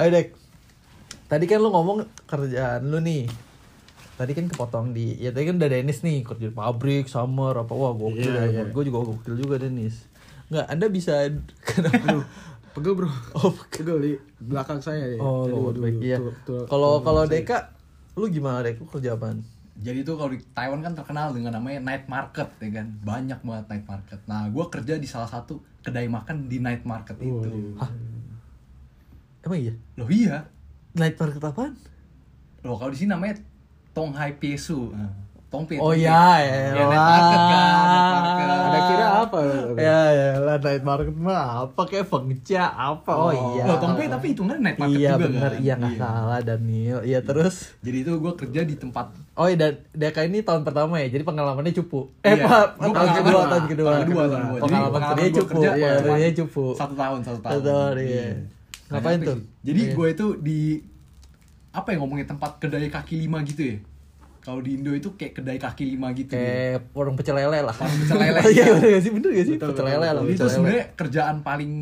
Ayo Dek. Tadi kan lu ngomong kerjaan lu nih. Tadi kan kepotong di ya tadi kan udah Dennis nih kerja di pabrik, summer apa wah gokil Iya, ya. iya. Gue juga gokil juga Dennis. Enggak, Anda bisa kenapa lu? Pegel bro. Oh, Pegel di belakang saya ya. Oh, Jadi, waduh, baik, iya. Kalau kalau. Deka lu gimana Dek? Lu kerja apaan? Jadi tuh kalau di Taiwan kan terkenal dengan namanya night market ya kan. Banyak banget night market. Nah, gua kerja di salah satu kedai makan di night market itu. Waduh. Hah? Emang iya? Loh iya. Night market apaan? Loh kalau di sini namanya Tonghai Piesu. Nah, Tongpe. Oh iya, Ya, ya. night market kan, night market. Ada kira apa? Ya ya lah night market mah apa kayak fengcia apa oh, iya. Loh, Tongpe tapi hitungannya night market iya, juga bener, kan. iya nggak salah Daniel. Iya terus. Jadi itu gua kerja di tempat Oh iya, dan Deka ini tahun pertama ya, jadi pengalamannya cupu. Eh, Iya. Pak, tahun pengalaman- kedua, tahun kedua. Tahun kedua, tahun kedua. Pengalaman kerja cupu, iya, kerja cupu. Satu tahun, satu tahun. Satu tahun, iya. Ngapain Nah, tuh? Jadi Iya. gue itu di apa ya ngomongin tempat kedai kaki lima gitu ya. Kalau di Indo itu kayak kedai kaki lima gitu. Kayak warung pecel lele lah. Warung pecel lele. Iya, bener gak sih? Bener gak sih? Betul, Pecel lele lah, Jadi itu sebenarnya kerjaan paling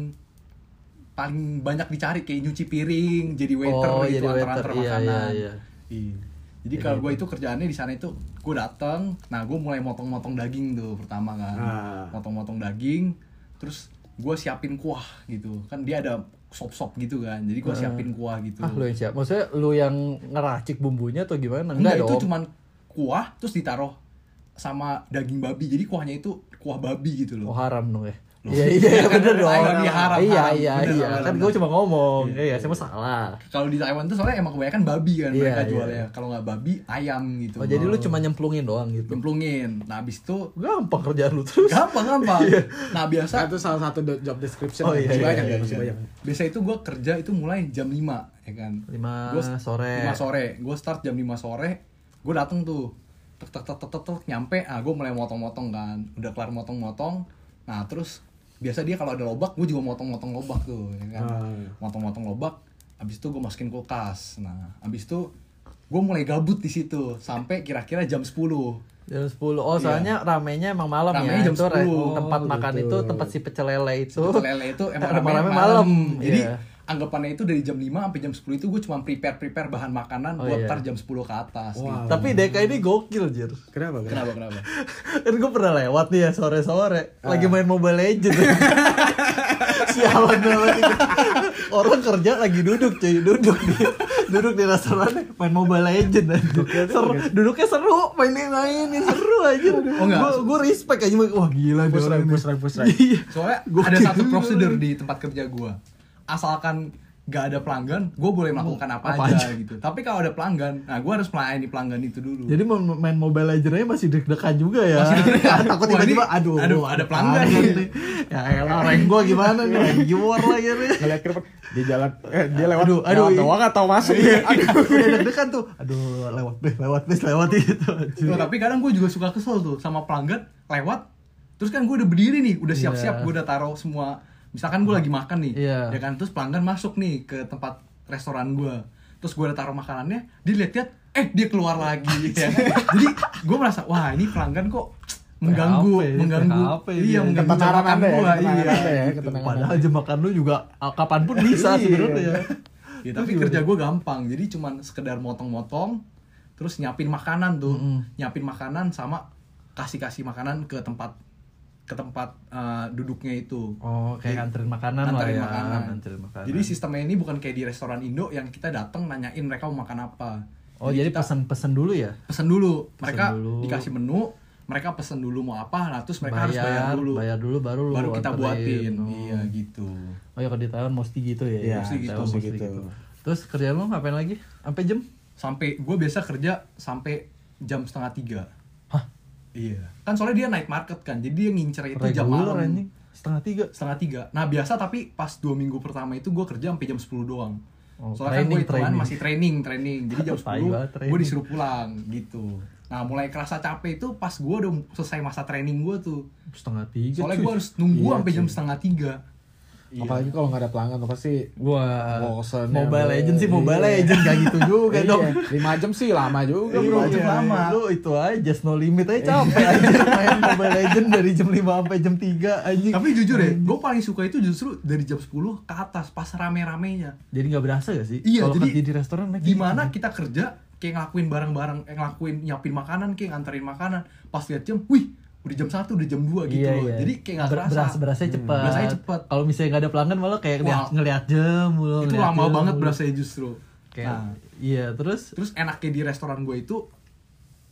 paling banyak dicari kayak nyuci piring, jadi waiter Oh, gitu jadi waiter. antar-antar Iya, makanan. iya, iya. Iya. Jadi kalau gue itu kerjaannya di sana itu gue datang, nah gue mulai motong-motong daging tuh pertama kan, Ah. motong-motong daging, terus gue siapin kuah gitu, kan dia ada sop-sop gitu kan, jadi gue siapin kuah gitu. Ah, lu yang siap. Maksudnya lu yang ngeracik bumbunya atau gimana? Enggak, Enggak, itu cuman kuah terus ditaruh sama daging babi, jadi kuahnya itu kuah babi gitu Oh loh. haram dong ya. Iya iya iya, bener dong. Haram, iya, haram, iya iya iya. Kan gue cuma ngomong. Iya, saya mah salah. Kalau di Taiwan tuh soalnya emang kebanyakan babi kan Iya, mereka iya. jualnya. Kalau nggak babi, ayam gitu. Oh, jadi lu cuma nyemplungin doang gitu. nyemplungin. Nah, habis itu Gampang kerjaan lu terus. gampang gampang. Iya. Nah, Nah, biasa itu salah satu job description. Oh, iya, masih iya, banyak iya, ya, masih iya. banyak. Biasa itu gue kerja itu mulai jam 5 ya kan. 5 Gua sore. 5 sore. Gue start jam 5 sore. Gue dateng tuh. Tek tek tek tek, tek nyampe. Ah, gue mulai motong-motong kan. Udah kelar motong-motong. Nah, terus biasa dia kalau ada lobak, gue juga motong-motong lobak tuh, ya kan. Ah. Motong-motong lobak. Habis itu gue masukin kulkas. Nah, habis itu gue mulai gabut di situ sampai kira-kira jam 10. Jam 10. Oh, soalnya ramenya emang malam Iya. Ramenya ya. jam itu re- 10. tempat Oh, makan gitu. itu tempat si pecel lele itu. Pecel lele itu emang ramenya malam. malam. Jadi Iya. Anggapannya itu dari jam 5 sampai jam 10 itu gue cuma prepare-prepare bahan makanan Oh, buat iya. ntar jam 10 ke atas. Wow. gitu. Tapi Deka ini gokil, Jir. Kenapa? Kenapa kenapa? kan gue pernah lewat nih ya sore-sore Ah. lagi main Mobile Legend sialan banget itu. orang kerja lagi duduk cuy duduk di duduk di restoran main Mobile Legend aja. seru duduknya seru mainin mainin seru aja Oh, enggak. gue gue respect aja wah gila ini. push rank, push rank. Iya. Soalnya Gua ada satu prosedur di tempat kerja gue. Asalkan gak ada pelanggan, gue boleh melakukan apa, Apa aja, aja. gitu. Tapi kalau ada pelanggan, nah gue harus melayani pelanggan itu dulu. jadi main, Mobile Legend aja masih deg-degan juga ya Masih takut tiba-tiba aduh aduh, ada pelanggan nih. ya elah rank gue gimana nih lagi war lagi nih Ngeliat ke depan, dia jalan, eh, dia lewat, Aduh, aduh, lewat doang atau masuk? Iya, udah deg-degan tuh. Aduh, lewat deh, lewat deh, lewat gitu. Tuh, tapi kadang gue juga suka kesel tuh sama pelanggan lewat. Terus kan gue udah berdiri nih, udah siap-siap, Iya. gue udah taruh semua. Misalkan gue lagi makan nih, Iya. ya kan. Terus pelanggan masuk nih ke tempat restoran gue. Terus gue udah taruh makanannya, dia lihat-lihat, eh dia keluar lagi. ya. Jadi gue merasa, wah ini pelanggan kok mengganggu, PHP, mengganggu, PHP iya mengganggu jam makan ya, iya. Ya, gitu. Padahal jam makan lu juga ah, kapan pun bisa Iya. sebenarnya. Ya, tapi kerja gue gampang, jadi cuman sekedar motong-motong, terus nyiapin makanan tuh, Mm-mm. nyiapin makanan sama kasih-kasih makanan ke tempat ke tempat eh, duduknya itu. Oh, kayak nganterin makanan lah Nganterin ya. makanan. Nganterin makanan. Jadi sistemnya ini bukan kayak di restoran Indo yang kita datang nanyain mereka mau makan apa. oh, jadi kita pesan-pesan dulu ya? pesen dulu. Mereka dulu. dikasih menu, mereka pesen dulu mau apa, nah terus mereka harus bayar dulu. Bayar dulu baru lu baru kita anterin. buatin. Oh. Iya gitu. Oh ya kalau di Taiwan mesti gitu ya. Iya, ya. mesti gitu, mesti gitu. Terus kerjaan lu ngapain lagi? Sampai jam? Sampai gue biasa kerja sampai jam setengah tiga. Iya. Kan soalnya dia night market kan, jadi dia ngincer itu jam Regular malam. anjing. Setengah tiga. Setengah tiga. Nah biasa tapi pas dua minggu pertama itu gue kerja sampai jam 10 doang. Oh, Soalnya kan gue training, hitungan training. masih training, training. Jadi jam Tai 10 banget, gue disuruh pulang gitu. Nah mulai kerasa capek itu pas gue udah selesai masa training gue tuh. Setengah tiga. Soalnya gue harus nunggu Iya, sampai jam setengah tiga. Iya. Apalagi kalau nggak ada pelanggan tuh pasti Wah, Bosen ya, Mobile bro. Legend sih Mobile Iya. Legend gak gitu juga dong. Iya, 5 jam sih lama juga Iya, bro. jam Iya. lama. Lu itu aja no limit aja capek aja main Mobile Legend dari jam 5 sampai jam 3 anjing. Tapi jujur ya, gue paling suka itu justru dari jam 10 ke atas pas rame-ramenya. jadi nggak berasa gak sih? Iya, Kalau jadi kerja di restoran naik Gimana kita kerja kayak ngelakuin barang-barang, eh, ngelakuin nyiapin makanan, kayak nganterin makanan. Pas lihat jam, wih, udah jam 1, udah jam 2 gitu Iya, loh. iya. Jadi kayak nggak kerasa. Beras berasanya cepat. Berasanya cepet. Kalau misalnya nggak ada pelanggan malah kayak Wah. ngeliat jam mulu. itu ngeliat lama jam banget mulu. berasanya justru. Kayak Nah, iya, terus terus enaknya di restoran gue itu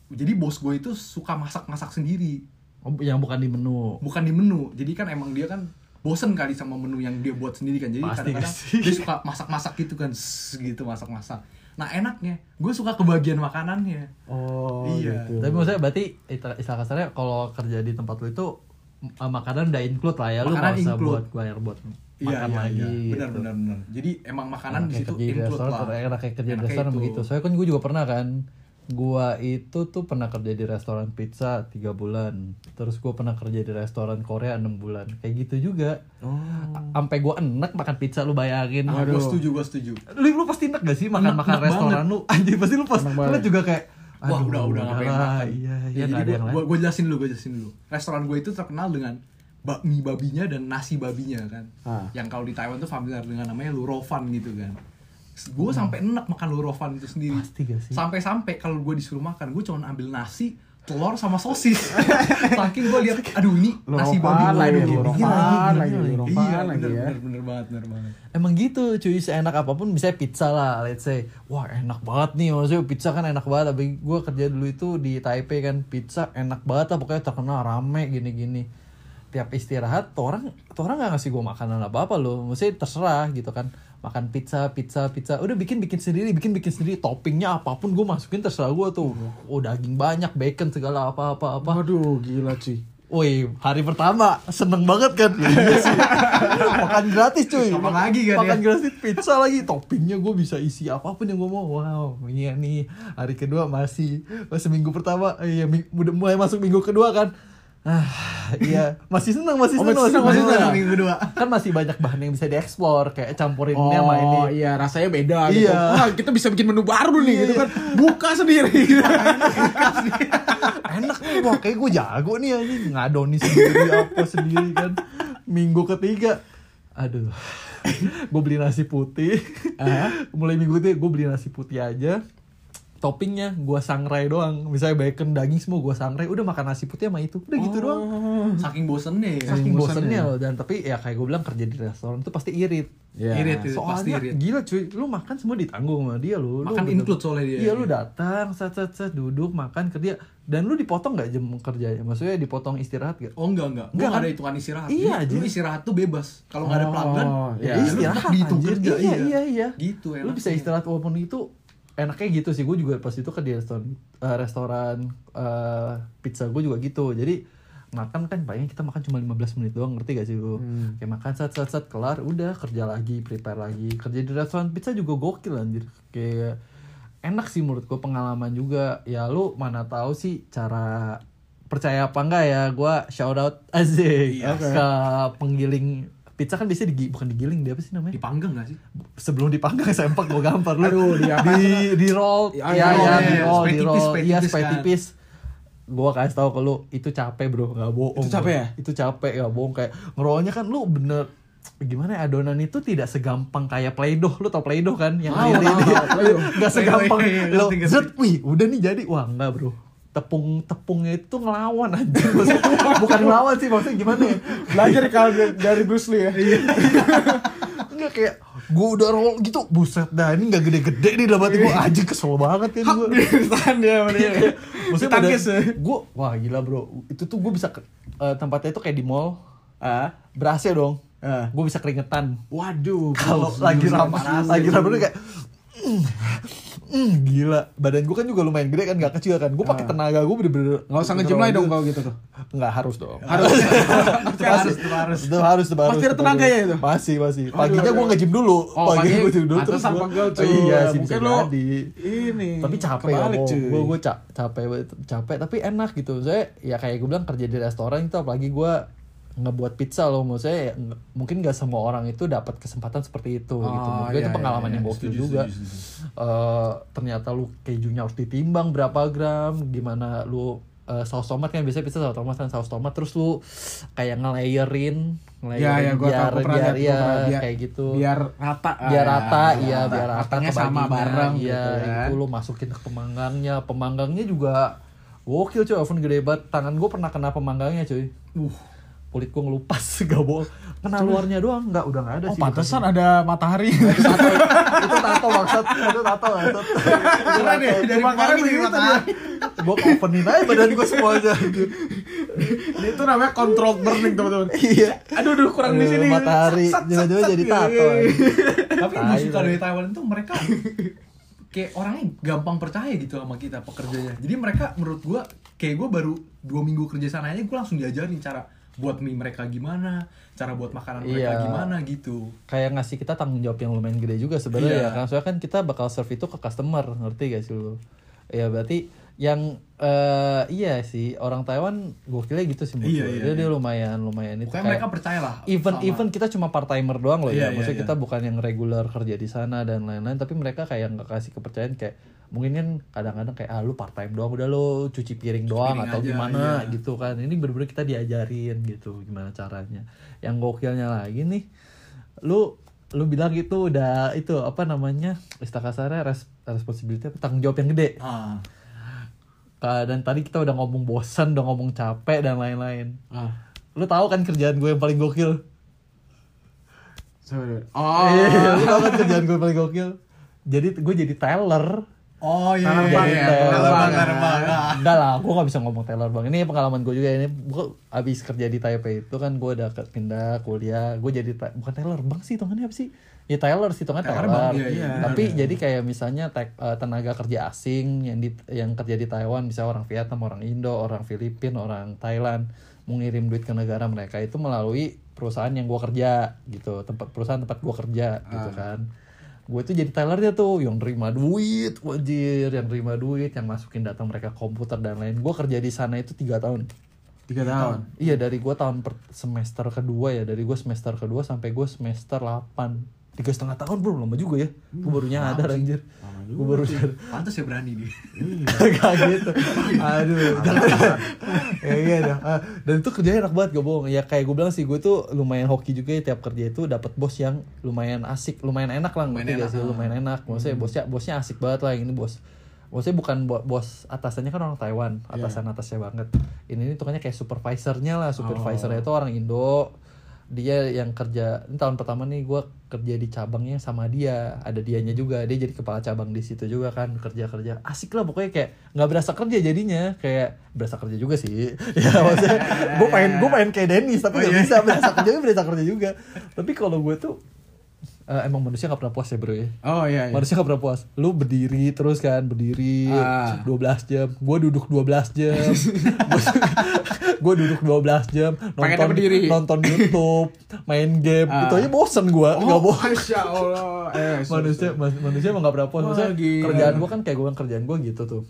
jadi bos gue itu suka masak-masak sendiri oh, yang bukan di menu. bukan di menu jadi kan emang dia kan bosen kali sama menu yang dia buat sendiri kan jadi kadang-kadang dia suka masak-masak gitu kan Sss, gitu masak-masak nah enaknya gue suka kebagian makanannya Oh, Iya. gitu. Tapi maksudnya berarti istilah kasarnya kalau kerja di tempat lu itu uh, makanan udah include lah ya, lu nggak usah include. buat bayar buat iya makan iya lagi. iya benar gitu. benar benar jadi emang makanan di situ kerja di include restoran, lah enak kayak kerja di restoran itu. begitu. Soalnya kan gue juga pernah kan, gua itu tuh pernah kerja di restoran pizza tiga bulan, terus gue pernah kerja di restoran Korea enam bulan, kayak gitu juga. Oh. Sampai gue enak makan pizza lu bayangin. ah, gue setuju gue setuju Lu, lu pasti gak sih makan makan Enak- enak restoran lu? Anjir pasti lu pas lu banget. juga kayak Wah aduh, udah udah nggak pengen lah, makan. Iya, iya Ya, jadi lain. gue jelasin dulu gue jelasin dulu. Restoran gue itu terkenal dengan bakmi babinya dan nasi babinya kan. Ah. Yang kalau di Taiwan tuh familiar dengan namanya lurofan gitu kan. Gue sampai enak makan lurofan itu sendiri. Hmm. Pasti gak sih? Sampai-sampai kalau gue disuruh makan, gue cuma ambil nasi, telur sama sosis. Saking gue lihat, aduh ini nasi babi lagi, gini. lagi, lurofan Iya, lagi bener, ya. bener, bener banget, bener banget. Emang gitu cuy, seenak apa pun misalnya pizza lah, let's say Wah enak banget nih, maksudnya pizza kan enak banget Tapi gue kerja dulu itu di Taipei kan, pizza enak banget lah Pokoknya terkenal rame gini-gini Tiap istirahat, tuh orang, tuh orang gak ngasih gue makanan apa-apa loh Maksudnya terserah gitu kan Makan pizza, pizza, pizza Udah bikin-bikin sendiri, bikin-bikin sendiri Toppingnya apa pun gue masukin terserah gue tuh Oh daging banyak, bacon segala apa-apa apa Waduh, gila cuy. Woi, hari pertama seneng banget kan? Iya sih. Makan gratis cuy. Kapan lagi kan Makan ya? gratis pizza lagi. Toppingnya gue bisa isi apa pun yang gue mau. Wow, iya nih. Hari kedua masih. Pas seminggu pertama, iya udah mulai masuk minggu kedua kan. Ah, iya. Masih seneng, masih Oh, seneng, masih seneng, masih seneng. Minggu kedua. Kan masih banyak bahan yang bisa dieksplor. Kayak campurin Oh ini sama ini. iya rasanya beda gitu. Iya. Wah, kita bisa bikin menu baru nih Iya, gitu iya. kan. Buka sendiri. enak nih wah kayak gue jago nih anjing ngadoni sendiri apa sendiri kan minggu ketiga aduh gue beli nasi putih mulai minggu ketiga gue beli nasi putih aja toppingnya gue sangrai doang misalnya bacon daging semua gue sangrai udah makan nasi putih sama itu udah gitu doang Saking bosennya ya. saking bosannya. bosennya loh dan tapi ya kayak gue bilang kerja di restoran itu pasti irit Iya. Irit, irit, pasti soalnya irit. gila cuy lu makan semua ditanggung sama dia lu Lu Makan bener- include soalnya dia. iya lu datang set set set duduk makan kerja dan lu dipotong nggak jam kerjanya maksudnya dipotong istirahat gak Oh enggak enggak, Enggak, gak ada kan? hitungan istirahat. Iya, Jadi, lu istirahat tuh bebas. Kalau nggak ada Oh, pelanggan, iya. ya, ya lu istirahat dihitung kerja. iya iya iya Gitu lu bisa istirahat walaupun itu enaknya gitu sih. Gue juga pas itu ke di restoran eh, restoran eh, pizza gue juga gitu. Jadi makan kan paling kita makan cuma 15 menit doang ngerti gak sih lu Hmm. kayak makan set set set kelar udah kerja lagi prepare lagi. Kerja di restoran pizza juga gokil anjir. Kayak enak sih menurut gue pengalaman juga. Ya lu mana tahu sih cara percaya apa enggak ya? Gue shout out Azik Iya. ke penggiling pizza kan biasanya digi, bukan digiling dia apa sih namanya? Dipanggang gak sih? sebelum dipanggang sempak gue gampar. Lu Aduh, di apa? di di roll. Ya, ya ya, ya, ya, di roll di roll. iya supaya tipis gue kasih tahu ke lu itu capek bro. Nggak bohong Itu capek bro. ya? itu capek ya bohong. Kayak ngerollnya kan lu bener gimana ya, adonan itu tidak segampang kayak play-doh. Lu tau play-doh kan yang Tahu, ini? dia nggak segampang. Lo zet wih udah nih jadi. Wah enggak bro tepung tepungnya itu ngelawan aja Maksudnya, bukan ngelawan sih maksudnya gimana ya Belajar kalau dari, Bruce Lee ya. Enggak kayak gue udah roll gitu buset dah ini nggak gede-gede nih dalam hati gue aja kesel banget kan gue Tahan dia dia. maksudnya Tangkis ya. gue wah gila bro itu tuh gue bisa ke- eh, tempatnya itu kayak di mall Ah. berasnya dong Ah. gue bisa keringetan Waduh. kalau lagi ramah lagi ya. ramah kayak mm, gila badan gue kan juga lumayan gede kan gak kecil kan gue pakai Ah. tenaga gue bener-bener Nggak usah ngejim lagi dong kalau gitu tuh. nggak harus dong Harus. itu harus itu harus. itu harus itu harus Masih ada tenaganya itu? masih masih Aduh, paginya gue aduh. nge-gym dulu Oh, paginya gue gym dulu gua- pegel, Oh, iya sih Mungkin lo Ini. tapi capek ya gue gue capek capek tapi enak gitu saya ya kayak gue bilang kerja di restoran itu apalagi gue ngebuat pizza loh menurut saya ya, mungkin gak semua orang itu dapat kesempatan seperti itu gitu Oh, menurut gue iya, itu pengalaman iya, yang iya. gokil Setuju, juga setuju, setuju. Eh, ternyata lu kejunya harus ditimbang berapa gram gimana lu eh, saus tomat kan biasanya pizza saus tomat kan saus tomat terus lu kayak ngelayerin ngelayerin Ya, ya, gua biar tahu, biar ya lihat. kayak gitu Biar rata. biar ah, rata ya, iya biar rata Matangnya sama bareng iya gitu kan. itu lu masukin ke pemanggangnya pemanggangnya juga gokil cuy oven gede banget tangan gue pernah kena pemanggangnya cuy Uh. Kulit gue ngelupas gak bohong kena luarnya doang nggak udah nggak ada Oh, sih pantesan ada matahari. itu tato itu tato maksud itu tato maksud Keren ya, dari jadi begitu matahari. gue ovenin aja badan gue semuanya Ini itu namanya controlled burning teman-teman. iya Aduh, aduh kurang di sini. matahari sat, jadi sat. tato Tapi gue Tai suka banget. dari Taiwan itu mereka kayak orangnya gampang percaya gitu sama kita pekerjanya. Jadi mereka menurut gua kayak gue baru dua minggu kerja sana aja gue langsung diajarin cara buat mie mereka gimana, cara buat makanan mereka Iya. gimana gitu. kayak ngasih kita tanggung jawab yang lumayan gede juga sebenarnya Iya. ya karena soalnya kan kita bakal serve itu ke customer ngerti gak sih lu ya berarti yang eh iya sih orang Taiwan gokilnya gitu sih Iya, iya, dia, iya. dia lumayan lumayan itu Pokoknya kayak mereka percaya lah. even sama- even kita cuma part timer doang loh Iya, ya iya, maksudnya iya. kita bukan yang regular kerja di sana dan lain-lain tapi mereka kayak nggak kasih kepercayaan kayak mungkin kan kadang-kadang kayak ah lu part time doang udah lu cuci piring doang piring atau aja, gimana iya. gitu kan ini bener-bener kita diajarin gitu gimana caranya yang gokilnya lagi nih lu lu bilang gitu udah itu apa namanya istilah kasarnya res, responsibility tanggung jawab yang gede Ah. Dan tadi kita udah ngomong bosan udah ngomong capek dan lain-lain Ah. lu tahu kan kerjaan gue yang paling gokil Sorry. Iya, Oh. lu tau kan kerjaan gue paling gokil. Jadi gue jadi teller. Oh iya, Tanah iya, bang iya. ya, bang. tanah bang. Ah. Enggak lah, gue gak bisa ngomong teller bang. Ini pengalaman gue juga. Ini gue abis kerja di Taipei itu kan gue udah pindah kuliah. Gue jadi bukan teller bang sih, hitungannya apa sih? Ya teller sih, hitungannya teller. bang, iya, iya, Tapi jadi kayak misalnya tek- eh, tenaga kerja asing yang di yang kerja di Taiwan, bisa orang Vietnam, orang Indo, orang Filipina, orang Thailand mau ngirim duit ke negara mereka itu melalui perusahaan yang gue kerja gitu tempat perusahaan tempat gue kerja gitu kan gue itu jadi tellernya tuh yang nerima duit wajir yang nerima duit yang masukin data mereka komputer dan lain. Gue kerja di sana itu tiga tahun. Tiga tahun. iya dari gue tahun per semester kedua ya. Dari gue semester kedua sampai gue semester 8 tiga setengah tahun bro. Lama juga ya. Gue baru nyadar anjir gue baru nyadar Pantes ya berani dia. Gak gitu. Aduh. Ya iya dah. Ah, Dan itu kerjanya enak banget gak bohong. Ya kayak gue bilang sih Gue tuh lumayan hoki juga ya Tiap kerja itu dapat bos yang lumayan asik Lumayan enak lah Lumayan enak, sih? ah. Lumayan enak. Maksudnya bosnya bosnya asik banget lah ini bos. Maksudnya bukan bo- bos atasannya kan orang Taiwan Atasan atasnya banget. Ini ini tuh kayak supervisornya lah. Supervisornya itu orang Indo dia yang kerja ini tahun pertama nih gue kerja di cabangnya sama dia ada dianya juga dia jadi kepala cabang di situ juga kan kerja kerja asik lah pokoknya kayak nggak berasa kerja jadinya kayak berasa kerja juga sih. Ya maksudnya gue pengen gue pengen kayak Dennis tapi nggak bisa berasa kerja berasa kerja juga. Tapi kalau gue tuh eh, emang manusia nggak pernah puas ya bro ya Oh iya. iya. Manusia gak pernah puas Lu berdiri terus kan Berdiri Ah. 12 jam Gue duduk 12 jam Gue duduk 12 jam Nonton, berdiri. nonton Youtube Main game Ah. Itu aja bosen gue Oh, Gak bosen Masya Allah. Eh, manusia manusia emang gak pernah puas Maksudnya gila. kerjaan gue kan kayak gue kan kerjaan gue gitu tuh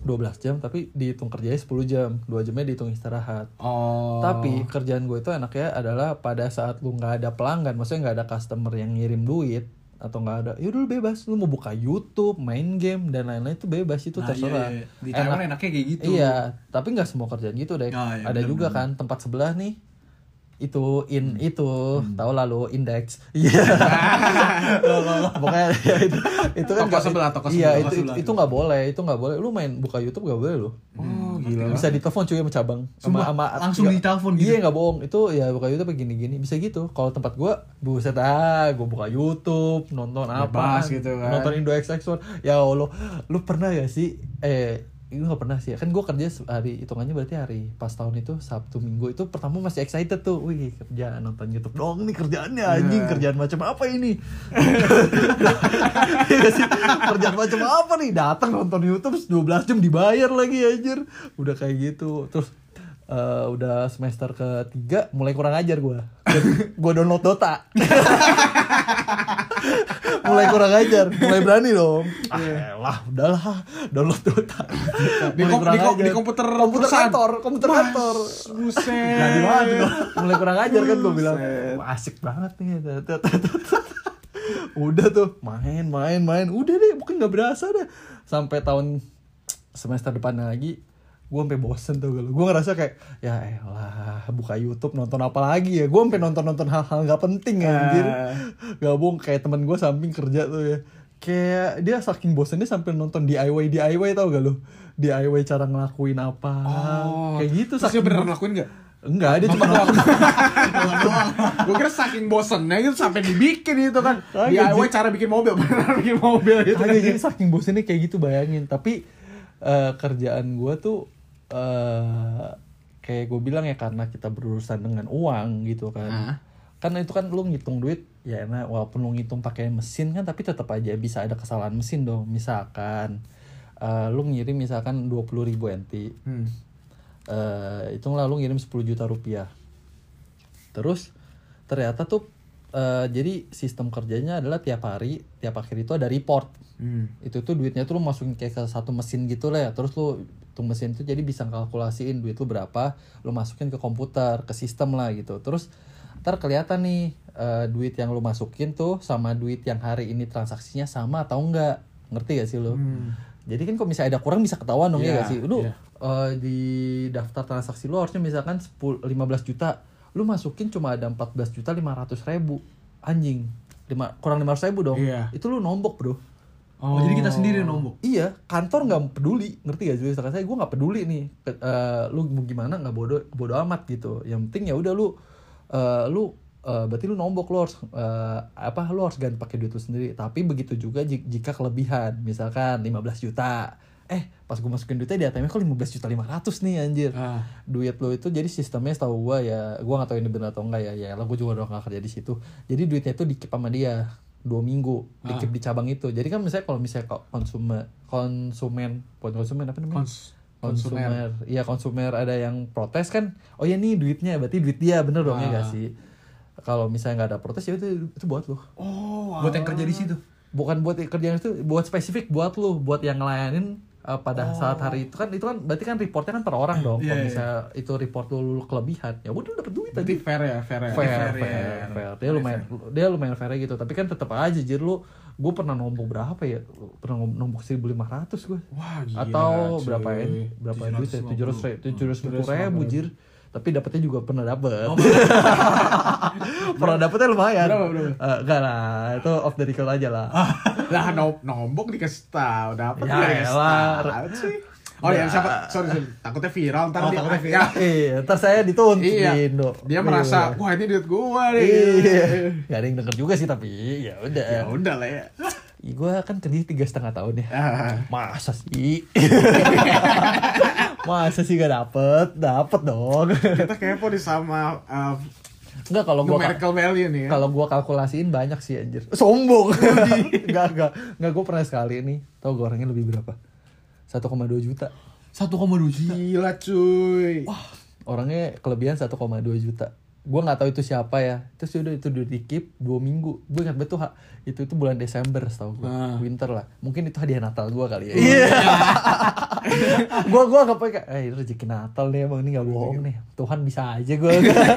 12 jam tapi dihitung kerjanya 10 jam 2 jamnya dihitung istirahat Oh. tapi kerjaan gue itu enaknya adalah pada saat lu nggak ada pelanggan, maksudnya nggak ada customer yang ngirim duit atau nggak ada, yaudah lu bebas, lu mau buka YouTube, main game dan lain-lain itu bebas itu Nah, terserah. iya, iya. Di Taiwan Enak. enaknya kayak gitu. Iya, tapi nggak semua kerjaan gitu deh. Ah, iya, ada bener, juga bener. kan tempat sebelah nih itu in Hmm. itu tahu lalu index. Iya. Pokoknya ya itu itu kan Toko nggak- sebelah, toko iya sebelah, itu toko sebelah. itu nggak boleh itu nggak boleh. Lu main buka YouTube nggak boleh lu. Oh, gila. bisa ditelepon cuy sama cabang. Sama Sumpah, sama langsung ditelepon gitu? iya nggak bohong. Itu ya buka YouTube gini gini bisa gitu. Kalau tempat gua buset ah gua buka YouTube nonton apa Bebas gitu kan. nonton Indo XX1 ya Allah lu pernah gak sih eh itu gak pernah sih. Kan gua kerja hari hitungannya berarti hari pas tahun itu Sabtu Minggu itu pertama masih excited tuh. Wih kerja nonton YouTube dong nih kerjaannya anjing Iya. kerjaan macam apa ini? Iya kerjaan macam apa nih? Datang nonton YouTube 12 jam dibayar lagi anjir. Udah kayak gitu. Terus eh, udah semester ketiga mulai kurang ajar gue gue download Dota. Mulai kurang ajar mulai berani dong. Ah lah udahlah download Dota. Di Mulai kom- kurang di kom- ajar. di komputer komputer perusahaan? kantor komputer kantor. Buset. Banget tuh. mulai kurang ajar kan gue bilang. Asik banget nih. Udah tuh main main main. Udah deh mungkin nggak berasa deh. Sampai tahun semester depannya lagi gue sampai bosen tuh gue gue ngerasa kayak ya elah buka YouTube nonton apa lagi ya gue sampai nonton nonton hal-hal nggak penting anjir Ah. gabung kayak temen gue samping kerja tuh ya kayak dia saking bosennya sampai nonton DIY DIY tau gak lu DIY cara ngelakuin apa kayak gitu Oh. Terus dia beneran ngelakuin gak? enggak dia cuma ngelakuin Gue kira saking bosennya gitu sampai dibikin itu kan. DIY cara bikin mobil, beneran bikin mobil gitu. Kagak, jadi saking bosennya kayak gitu bayangin tapi eh, kerjaan gue tuh eh kayak gue bilang ya karena kita berurusan dengan uang gitu kan Ah. kan itu kan lu ngitung duit ya enak walaupun lu ngitung pakai mesin kan tapi tetap aja bisa ada kesalahan mesin dong misalkan eh, lu ngirim misalkan 20.000 ribu NT Hmm. eh hitunglah lu ngirim 10 juta rupiah terus ternyata tuh eh, jadi sistem kerjanya adalah tiap hari tiap akhir itu ada report Hmm. itu tuh duitnya tuh lu masukin kayak ke satu mesin gitu lah ya terus lu tuh mesin tuh jadi bisa kalkulasiin duit lu berapa lu masukin ke komputer ke sistem lah gitu. Terus ntar kelihatan nih eh, duit yang lu masukin tuh sama duit yang hari ini transaksinya sama atau enggak. Ngerti gak sih lu? Hmm. jadi kan kalau misalnya ada kurang bisa ketahuan dong ya Iya, gak sih? Lu iya. eh, di daftar transaksi lu harusnya misalkan 10, 15 juta lu masukin cuma ada 14 juta 500 ribu. Anjing Lima, kurang 500 ribu dong. Iya. itu lu nombok bro Oh, jadi kita sendiri yang nombok. Iya, kantor nggak peduli, ngerti gak sih? Saya gue nggak peduli nih, eh, lu mau gimana nggak bodoh bodoh amat gitu. Yang penting ya udah lu, eh, lu eh, berarti lu nombok lu harus eh, apa? Lu harus ganti pakai duit lu sendiri. Tapi begitu juga ji- jika kelebihan, misalkan 15 juta, eh pas gue masukin duitnya di ATM kok 15 juta 500 nih anjir. Ah. Duit lu itu jadi sistemnya setahu gue ya, gue nggak tahu ini benar atau enggak ya. Ya lah gue juga udah nggak kerja di situ. Jadi duitnya itu dikip sama dia dua minggu dikip di cabang itu. Jadi kan misalnya kalau misalnya kok konsumen konsumen apa namanya? Kons- konsumer. Iya konsumer ada yang protes kan oh ya nih duitnya berarti duit dia bener dong ya gak sih? Kalau misalnya nggak ada protes ya itu itu buat lu. Oh, Buat yang kerja di situ. bukan buat kerjaan itu buat spesifik buat lu buat yang ngelayanin uh, pada saat hari itu kan itu kan berarti kan reportnya kan per orang dong Iya, kalau iya. misalnya itu report lu kelebihan ya udah dapet duit aja fair ya, fair ya. fair, ya. fair, fair. Dia lumayan, dia lumayan fair gitu. Tapi kan tetap aja jir lu, gue pernah nombok berapa ya? Pernah nom- nombok 1.500 gue. Wah, gila, Atau cuy. berapa ya? Berapa duit ya? 700 750 ribu jir. Tapi dapetnya juga pernah dapet. pernah dapetnya lumayan. Berapa, berapa? Eh, enggak lah, itu off the record aja lah. Lah nom nombok dikasih tahu, dapat Ya dikasih elah. tahu sih. Oh ya, siapa? Sorry, sorry. Takutnya viral ntar Oh, dia. takutnya ya. viral. Iya, ntar saya dituntut Iya. di Indo. Dia merasa, Iya. wah ini duit gua nih. Iya. Gak ada yang denger juga sih tapi ya udah. Ya udah lah ya. Gue kan kerja tiga setengah tahun ya. Ah. Masa sih? Masa sih gak dapet? Dapet dong. Kita kepo nih sama uh, Enggak kalau gua numerical value nih ya. kalau gua kalkulasiin banyak sih anjir. Sombong. Enggak enggak. Enggak gua pernah sekali nih. Tahu gua orangnya lebih berapa? 1,2 juta. 1,2 juta. Gila cuy. Wah, orangnya kelebihan 1,2 juta. Gua nggak tahu itu siapa ya. Terus udah itu udah dikip dua minggu. Gue ingat betul ha, itu itu bulan Desember setahu gue. Ah. Winter lah. Mungkin itu hadiah Natal gua kali ya. Iya. gua gua nggak pakai. Eh itu rezeki Natal nih emang ini nggak bohong nih. Tuhan bisa aja gua.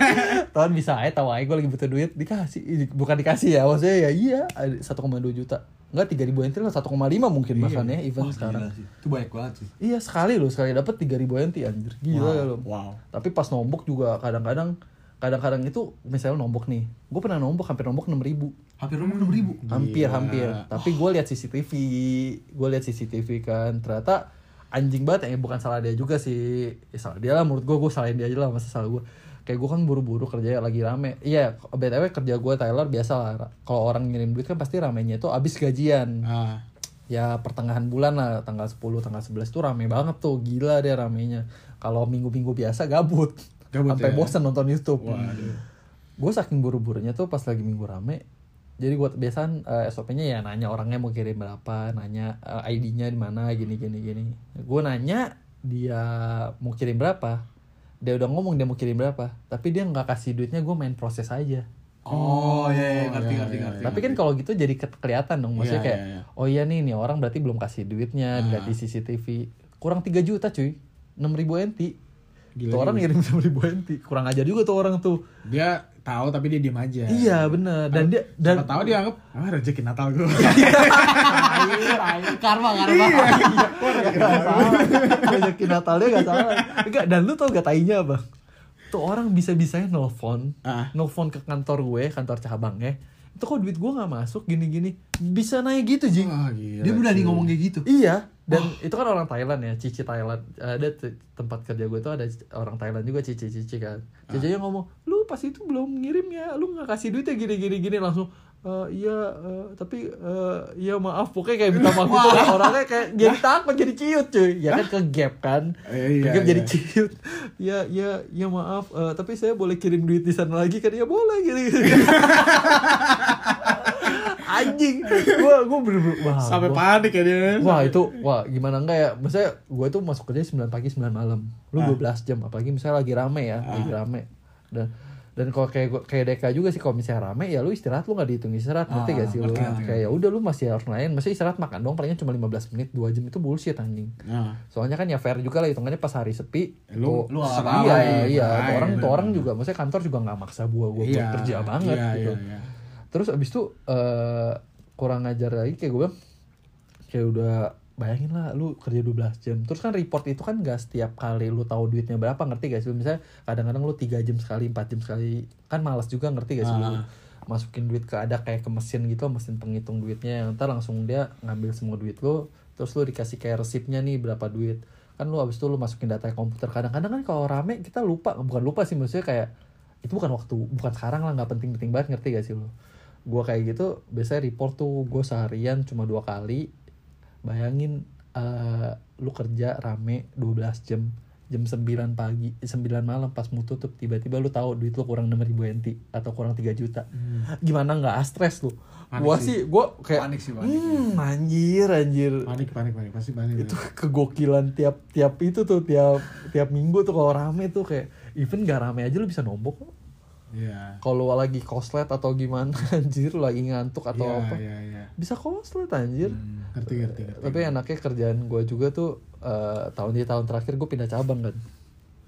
Tuhan bisa aja tahu aja gue lagi butuh duit dikasih Ih, bukan dikasih ya maksudnya ya iya ada 1,2 juta enggak 3000 enti lah 1,5 mungkin bahkan ya event sekarang. Itu banyak banget sih. Iya sekali loh sekali dapat 3000 enti anjir gila ya lo. Wow. Tapi pas nombok juga kadang-kadang kadang-kadang itu misalnya nombok nih, gue pernah nombok hampir nombok 6000 ribu, Hampir nomor 6 ribu. hampir Gila. hampir. Tapi gue lihat CCTV, gue lihat CCTV kan ternyata anjing banget ya bukan salah dia juga sih, ya, salah dia lah menurut gue gue salahin dia aja lah masa salah gue. Kayak gue kan buru-buru kerja lagi rame. Iya, btw kerja gue Tyler biasa lah. Kalau orang ngirim duit kan pasti ramenya itu abis gajian Ah. ya pertengahan bulan lah tanggal 10 tanggal 11 tuh rame banget tuh gila deh ramenya kalau minggu-minggu biasa gabut Gabut sampai ya? bosan nonton YouTube. Waduh. gue saking buru-burunya tuh pas lagi minggu rame jadi gue biasaan eh, SOP-nya ya nanya orangnya mau kirim berapa nanya eh, ID-nya di mana gini gini gini. Gue nanya dia mau kirim berapa. Dia udah ngomong dia mau kirim berapa tapi dia nggak kasih duitnya gue main proses aja. Oh, iya, iya, ngerti, iya, ngerti, iya, ngerti. tapi kan kalau gitu jadi ke- kelihatan dong maksudnya Iya, kayak iya, iya. oh iya nih nih orang berarti belum kasih duitnya dilihat di CCTV kurang 3 juta cuy. 6000 ribu NT Gila tuh orang ngirim 6000 ribu NT kurang aja juga tuh orang tuh. Dia tahu tapi dia diem aja. iya bener. Dan dia dan tahu dia anggap ah rezeki Natal gue. karma karma. Rezeki Natalnya gak salah. Enggak dan lu tau gak tainya bang? Tuh orang bisa bisanya nelfon Ah. nelfon ke kantor gue kantor cabangnya itu kok duit gue nggak masuk? Gini gini bisa naik gitu jing. Wah, gila. Dia berani ngomong kayak gitu. Iya, dan itu kan orang Thailand ya, Cici Thailand. Ada t- tempat kerja gue tuh ada orang Thailand juga Cici Cici kan. Cici yang ngomong, lu pas itu belum ngirim ya, lu nggak kasih duitnya gini gini gini langsung. "Eh, iya, eh, tapi eh, iya maaf, pokoknya kayak minta maaf gitu orangnya kayak jadi takut jadi ciut cuy, ya kan ke gap kan, Eh, ke iya, gap jadi iya. ciut. Ya, ya, ya maaf, eh, tapi saya boleh kirim duit di sana lagi kan? Ya boleh gitu. Anjing, gua gua bener-bener wah. Sampai gua- panik ya dia. Wah itu, wah gimana enggak ya? Maksudnya gue tuh masuk kerja 9 pagi 9 malam. Lu Ah. 12 jam, apalagi misalnya lagi rame ya, lagi rame. Dan dan kalau kayak gua- kayak Deka juga sih kalau misalnya rame ya lu istirahat lu nggak dihitung istirahat ngerti Ah, gak sih lu ngerti, ngerti. kayak ya udah lu masih harus lain masih istirahat makan dong palingnya cuma 15 menit 2 jam itu bullshit anjing Nah, soalnya kan ya fair juga lah hitungannya pas hari sepi lu lu serah iya lah, iya nah, tuh orang iya, tuh orang bener. juga maksudnya kantor juga nggak maksa gua gua Iya, kerja banget iya, gitu iya, iya. Terus abis itu eh kurang ngajar lagi kayak gue bilang kayak udah bayangin lah lu kerja 12 jam. Terus kan report itu kan gak setiap kali lu tahu duitnya berapa ngerti gak sih? Misalnya kadang-kadang lu 3 jam sekali 4 jam sekali kan malas juga ngerti gak sih? Lu Ah. masukin duit ke ada kayak ke mesin gitu mesin penghitung duitnya yang ntar langsung dia ngambil semua duit lu terus lu dikasih kayak resipnya nih berapa duit. Kan lu abis itu lu masukin data komputer kadang-kadang kan kalau rame kita lupa bukan lupa sih maksudnya kayak itu bukan waktu bukan sekarang lah nggak penting-penting banget ngerti gak sih lu gua kayak gitu biasanya report tuh gue seharian cuma dua kali. Bayangin eh, lu kerja rame 12 jam jam 9 pagi 9 malam pas mau tutup tiba-tiba lu tahu duit lu kurang 6000 NT atau kurang 3 juta. Gimana nggak stres lu? Panik gua sih. sih gua kayak Panik sih, panik. hmm, anjir anjir. Panik panik panik. Pasti panik itu kegokilan tiap tiap itu tuh tiap tiap minggu tuh kalau rame tuh kayak even gak rame aja lu bisa nombok iya. Kalau lagi koslet atau gimana anjir lu lagi ngantuk atau iya apa iya iya. bisa koslet anjir. Ngerti ngerti ngerti. Tapi enaknya kerjaan gue juga tuh eh, tahun di tahun terakhir gue pindah cabang kan.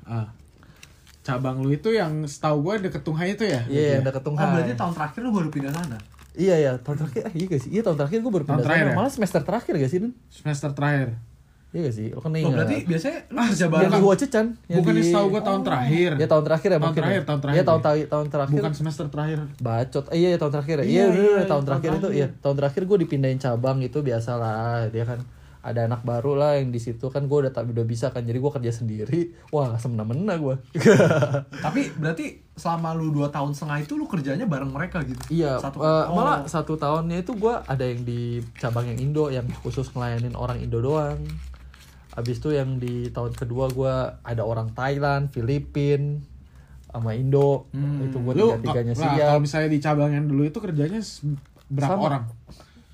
Ah. Cabang lu itu yang setahu gue deket Tunghai itu ya iya yang deket Oh, Tunghai berarti tahun terakhir lu baru pindah sana. iya iya tahun terakhir eh, iya gak sih? Iya tahun terakhir gue baru Tahun pindah terakhir sana. ya? malah semester terakhir gak sih Dun? semester terakhir iya gak sih lo kan Oh, ingat berarti biasanya lu kerja yang bareng. di Huacecan yang bukan di- setahu gue tahun terakhir ya tahun terakhir ya Tahun mungkin terakhir, tahun terakhir iya tahun ya. tahun tahun terakhir bukan semester terakhir bacot eh, iya iya, tahun terakhir ya iya, Iya, iya, iya, tahun terakhir itu terakhir. iya tahun terakhir gue dipindahin cabang itu biasalah dia kan ada anak baru lah yang di situ kan gue udah tak udah bisa kan jadi gue kerja sendiri wah semena-mena gue Tapi berarti selama lu 2 tahun setengah itu lu kerjanya bareng mereka gitu. Iya, Satu eh, oh. malah satu tahunnya itu gue ada yang di cabang yang Indo yang khusus ngelayanin orang Indo doang. Abis itu yang di tahun kedua gue ada orang Thailand, Filipin, sama Indo. itu gue lu tiga tiganya nah, siap. kalau misalnya di cabang yang dulu itu kerjanya berapa Sama. orang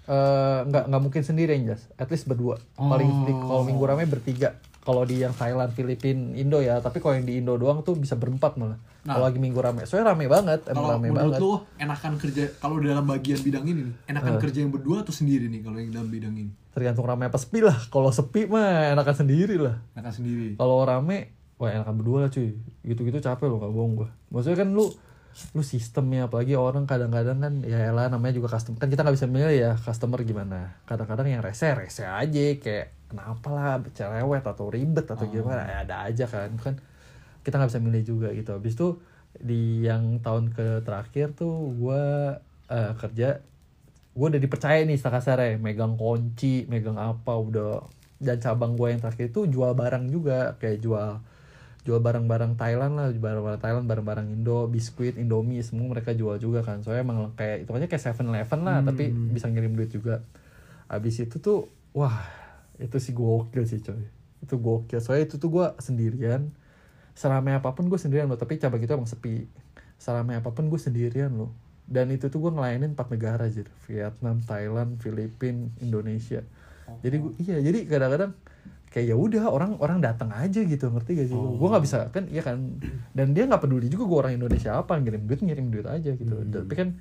Eh, nggak nggak mungkin sendiri yang jelas, at least berdua. Paling Oh. di- kalau minggu rame bertiga. Kalau di yang Thailand, Filipin, Indo ya. Tapi kalau yang di Indo doang tuh bisa berempat malah. Nah. kalau lagi minggu rame, soalnya rame banget, emang Kalau rame menurut banget. lu enakan kerja kalau dalam bagian bidang ini nih, enakan kerja yang berdua atau sendiri nih kalau yang dalam bidang ini? Tergantung rame apa sepi lah. Kalau sepi mah enakan sendiri lah. Enakan sendiri. kalau rame wah enakan berdua lah cuy gitu-gitu capek loh gak bohong gua maksudnya kan lu lu sistemnya apalagi orang kadang-kadang kan ya elah namanya juga customer kan kita nggak bisa milih ya customer gimana kadang-kadang yang rese rese aja kayak kenapa lah cerewet atau ribet atau gimana? Ya ada aja kan kan kita nggak bisa milih juga gitu. Habis itu di yang tahun ke terakhir tuh gua eh, kerja gue udah dipercaya nih istilah kasarnya megang kunci megang apa udah dan cabang gue yang terakhir itu jual barang juga kayak jual jual barang-barang Thailand lah barang-barang Thailand barang-barang Indo biskuit Indomie semua mereka jual juga kan. Soalnya emang kayak itu aja kayak Seven Eleven lah tapi bisa ngirim duit juga. Abis itu tuh wah itu sih gokil sih coy. Itu gokil soalnya itu tuh gue sendirian. Seramai apa pun gue sendirian loh tapi cabang itu emang sepi. Seramai apa pun gue sendirian loh. Dan itu tuh gue ngelayanin empat negara aja Vietnam Thailand Filipina Indonesia. Jadi gua, iya jadi kadang-kadang kayak ya udah orang orang datang aja gitu ngerti gak sih? Lu? gue nggak bisa kan iya kan? Dan dia nggak peduli juga gue orang Indonesia apa ngirim duit ngirim duit aja gitu. Tapi kan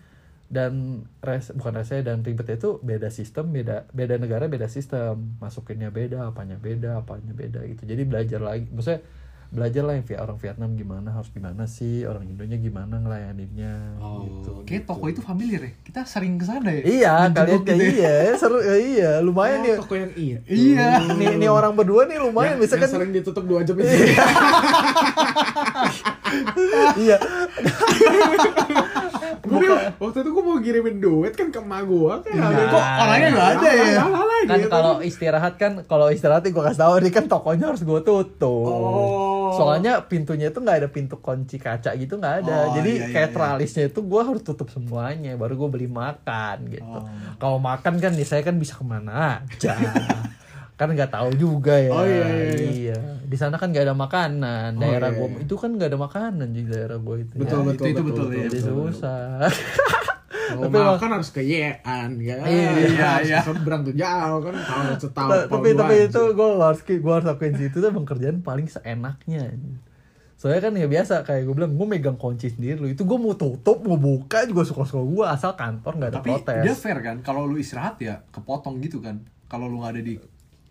dan res bukan rese dan ribetnya itu beda sistem beda beda negara beda sistem masukinnya beda apanya beda apanya beda gitu jadi belajar lagi maksudnya belajar lah yang via orang Vietnam gimana harus gimana sih orang Indonya gimana ngelayaninnya gitu Kayak toko itu familiar ya. Kita sering ke sana ya. iya kalian gitu ya. iya seru eh, iya lumayan Oh, ya toko yang iya. Iya. nih, nih orang berdua nih lumayan Yang- bisa yang kan sering ditutup dua jam itu. iya Waktu itu gue mau kirimin duit kan ke emak gue kan. Iya. Kok orangnya nggak ada ya? kan kalau istirahat kan kalau istirahat gue kasih tahu nih kan tokonya harus gue tutup Oh. soalnya pintunya itu nggak ada pintu kunci kaca gitu nggak ada Oh, jadi iya, iya, kayak iya. tralisnya itu gue harus tutup semuanya baru gue beli makan gitu Oh. kalau makan kan nih saya kan bisa ke mana aja kan nggak tahu juga ya Oh, iya, iya, iya. di sana kan nggak ada makanan Oh, daerah iya, gue iya. itu kan nggak ada makanan di daerah gue itu Betul, ya. betul, itu betul, betul, betul, ya, jadi betul, betul. susah Kalau Tapi makan harus ke Yean, ya. Iya, iya, iya. Seberang tuh jauh kan, kalau setahu. Ta- tapi tapi itu gue harus gue harus lakuin sih itu tuh emang kerjaan paling seenaknya soalnya kan ya biasa kayak gue bilang gue megang kunci sendiri lu itu gue mau tutup mau buka juga suka suka gue asal kantor nggak ada Tapi protes dia fair kan. Kalau lu istirahat ya kepotong gitu kan. Kalau lu nggak ada di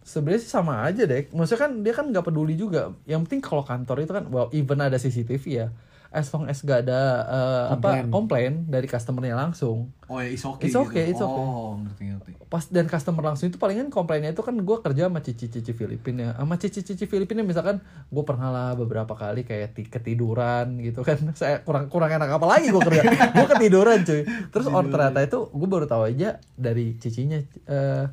sebenarnya sih sama aja deh maksudnya kan dia kan nggak peduli juga. Yang penting kalau kantor itu kan well even ada CCTV ya. As long as gak ada eh, apa Komplain. komplain dari customernya langsung. Oh ya is okay It's okay, gitu. it's okay. Oh, ngerti ngerti. pas dan customer langsung itu palingan komplainnya itu kan gue kerja sama cici-cici Filipina. Ya sama cici-cici Filipina misalkan gue pernah lah beberapa kali kayak ti- ketiduran gitu kan. Saya kurang kurang enak apa lagi gue kerja? Gue ketiduran cuy. Terus orang ternyata itu gue baru tahu aja dari cicinya eh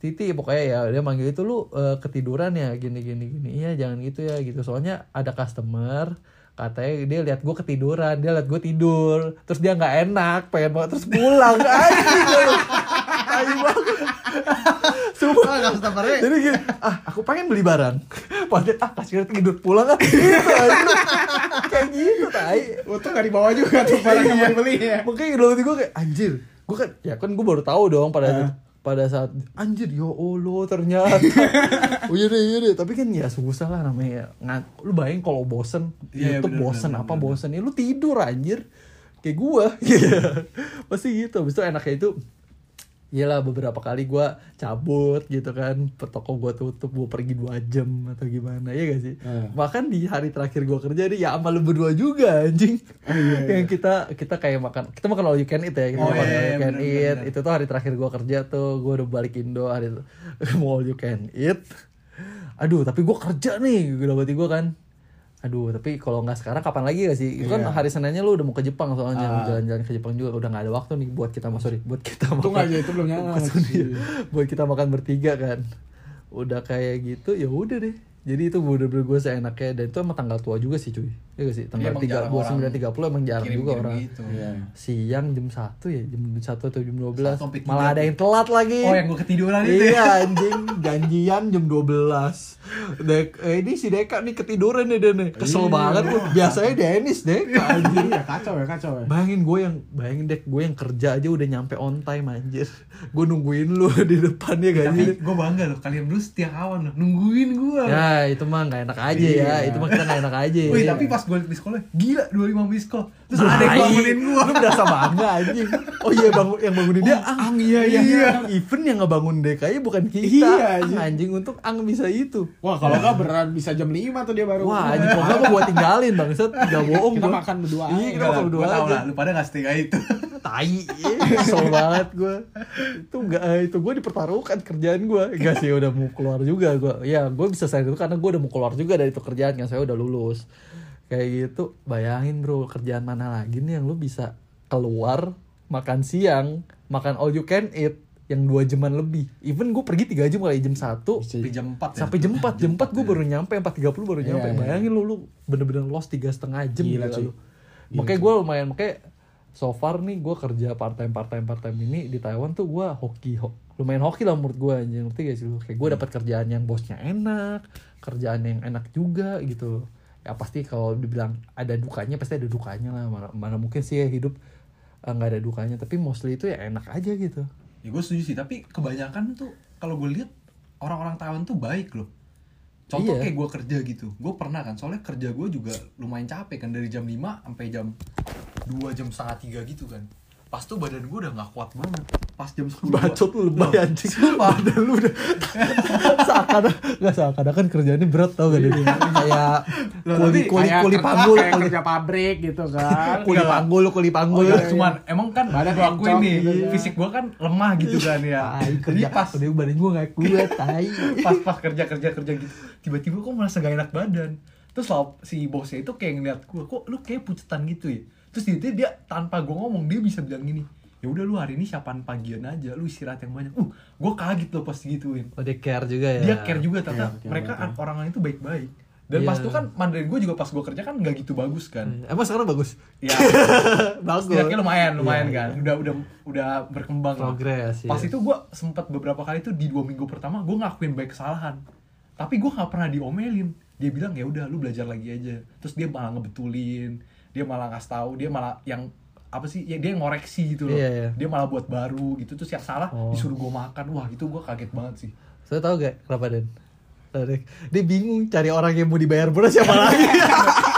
Titi pokoknya ya dia manggil itu lu eh, ketiduran ya gini gini gini iya jangan gitu ya gitu soalnya ada customer katanya dia lihat gue ketiduran dia lihat gue tidur terus dia nggak enak pengen banget terus pulang. Sumpah customer-nya. Jadi gini, ah aku pengen beli barang. Pas dia, ah kasih tidur pulang kan. Gitu. Kayak gitu tai. Untung gak dibawa juga tuh barang yang mau dibeli ya. Makanya dalam hati gue kayak anjir. Gue kan ya kan gue baru tahu dong pada pada saat anjir ya Allah ternyata. oh iya deh iya deh. Tapi kan ya susah lah namanya. Ngan, lu bayangin kalau bosen, Iya, YouTube bener, bosen bener, apa bener. bosen ya lu tidur anjir. Kayak gua. Iya. Pasti gitu. Habis itu enaknya itu Iyalah beberapa kali gua cabut gitu kan. Toko gua tutup Gua pergi dua jam Atau gimana. Ya gak sih? Hmm. Bahkan di hari terakhir gua kerja nih Ya sama lu berdua juga anjing. Yang kita Kita kayak makan Kita makan all you can eat ya Kita Oh, makan iya, all you iya, can bener, eat. bener. Itu tuh hari terakhir gua kerja tuh Gua udah balik Indo Hari itu. Mau all you can eat. Aduh tapi gua kerja nih Gila berarti gua kan Aduh, tapi kalau nggak sekarang kapan lagi gak sih? Itu kan Iya. hari Seninnya lu udah mau ke Jepang soalnya Ah. jalan-jalan ke Jepang juga udah nggak ada waktu nih buat kita sorry buat kita Untung makan aja itu belum nyala. Buat kita makan bertiga kan udah kayak gitu ya udah deh jadi itu bener-bener gue seenaknya dan itu emang tanggal tua juga sih cuy ya gak sih tanggal tiga dua orang sembilan tiga puluh emang jarang juga orang gitu. Iya. siang jam satu ya jam satu atau jam dua belas malah ada yang telat lagi Oh yang gue ketiduran itu ya. iya anjing janjian jam 12 Dek, eh, ini si Deka nih ketiduran nih nih kesel Iya. banget tuh biasanya Dennis Deka anjing Iya kacau ya kacau ya. Bayangin gue yang bayangin dek gue yang kerja aja udah nyampe on time anjir. Gue nungguin lu di depan ya gak Tapi gue bangga loh kalian dulu setia kawan loh nungguin gue. Ya itu mah gak enak aja ya. Iya. Itu mah kita gak enak aja. Wih ya. tapi pas gue di sekolah gila 25 miss call. Terus ada yang bangunin gue. Lu berasa bangga anjing. Oh iya bangun yang bangunin dia Oh, Ang. Ang, iya, iya. Even yang ngebangun DKI bukan kita. Iya, Ang, anjing. untuk Ang bisa itu. Wah kalau nggak beneran bisa jam 5 tuh dia baru. Wah, anjing kok gak gue tinggalin bangsat. Gak bohong Kita gua. makan berdua Iya, aja. kita makan berdua Gue tau aja. lah lu pada gak setia itu. tai kesel banget gue itu enggak itu gue dipertaruhkan kerjaan gue enggak sih udah mau keluar juga gue ya gue bisa saya itu karena gue udah mau keluar juga dari itu kerjaan yang saya udah lulus kayak gitu bayangin bro kerjaan mana lagi nih yang lu bisa keluar makan siang makan all you can eat yang dua jaman lebih. Even gue pergi tiga jam kali jam satu. Sampai jam 4 ya. sampai jam 4 jam 4 gue baru nyampe 4.30 baru Iya, nyampe. iya. bayangin lu lu bener-bener lost tiga setengah jam Gila, gila, cuy. lu. Makanya gue lumayan makanya so far nih gue kerja part time part time part time ini di Taiwan tuh gue hoki ho, lumayan hoki lah menurut gue anjing. Ngerti gak sih lu? Kayak gue dapat kerjaan yang bosnya enak kerjaan yang enak juga gitu ya pasti kalau dibilang ada dukanya pasti ada dukanya lah. Mana, mana mungkin sih ya hidup eh, nggak ada dukanya. Tapi mostly itu ya enak aja gitu. Ya gue setuju sih. Tapi kebanyakan tuh kalau gue lihat orang-orang Taiwan tuh baik loh. Contoh Iya. kayak gue kerja gitu. Gue pernah kan soalnya kerja gue juga lumayan capek kan. Dari jam 5 sampai jam 2 jam setengah tiga gitu kan pas tuh badan gue udah nggak kuat banget pas jam 10 gua- Bacot lu lebay anjing. sumpah. Badan lu udah seakan enggak seakan kan kerjaannya berat tau gak dia kayak Loh, kuli kuli Kayak kuli panggul kayak kuli, kerja pabrik gitu kan kuli panggul kuli Oh panggul iya, cuman emang kan Badan gue encok nih, gitu kan. fisik gue kan lemah gitu kan ya. Jadi kerja pas udah badan gua gak kuat tai pas pas kerja kerja kerja gitu, tiba-tiba kok merasa gak enak badan. Terus si bosnya itu kayak ngeliat gue, kok lu kayak pucetan gitu ya. Terus dia, dia tanpa gue ngomong dia bisa bilang gini, ya udah lu hari ini siapaan pagian aja, lu istirahat yang banyak. Uh, gue kaget loh pas gituin. oh dia care juga ya Dia care juga ternyata Care, care mereka banget orang-orang itu baik-baik. Dan pas Iya. itu kan Mandarin gue juga pas gue kerja kan nggak gitu bagus kan. emang sekarang bagus Ya, bagus setidaknya lumayan, lumayan Iya, kan. iya. Udah udah udah berkembang. progres Pas iya. itu gue sempat beberapa kali tuh di dua minggu pertama gue ngakuin baik kesalahan. Tapi gue nggak pernah diomelin. Dia bilang ya udah lu belajar lagi aja. Terus dia malah ngebetulin, dia malah ngasih tahu, dia malah yang apa sih ya dia ngoreksi gitu loh. Iya, iya. Dia malah buat baru gitu terus yang salah Oh. disuruh gue makan. Wah, itu gue kaget banget sih. saya tahu gak kenapa Tahu deh. dia bingung cari orang yang mau dibayar bonus siapa lagi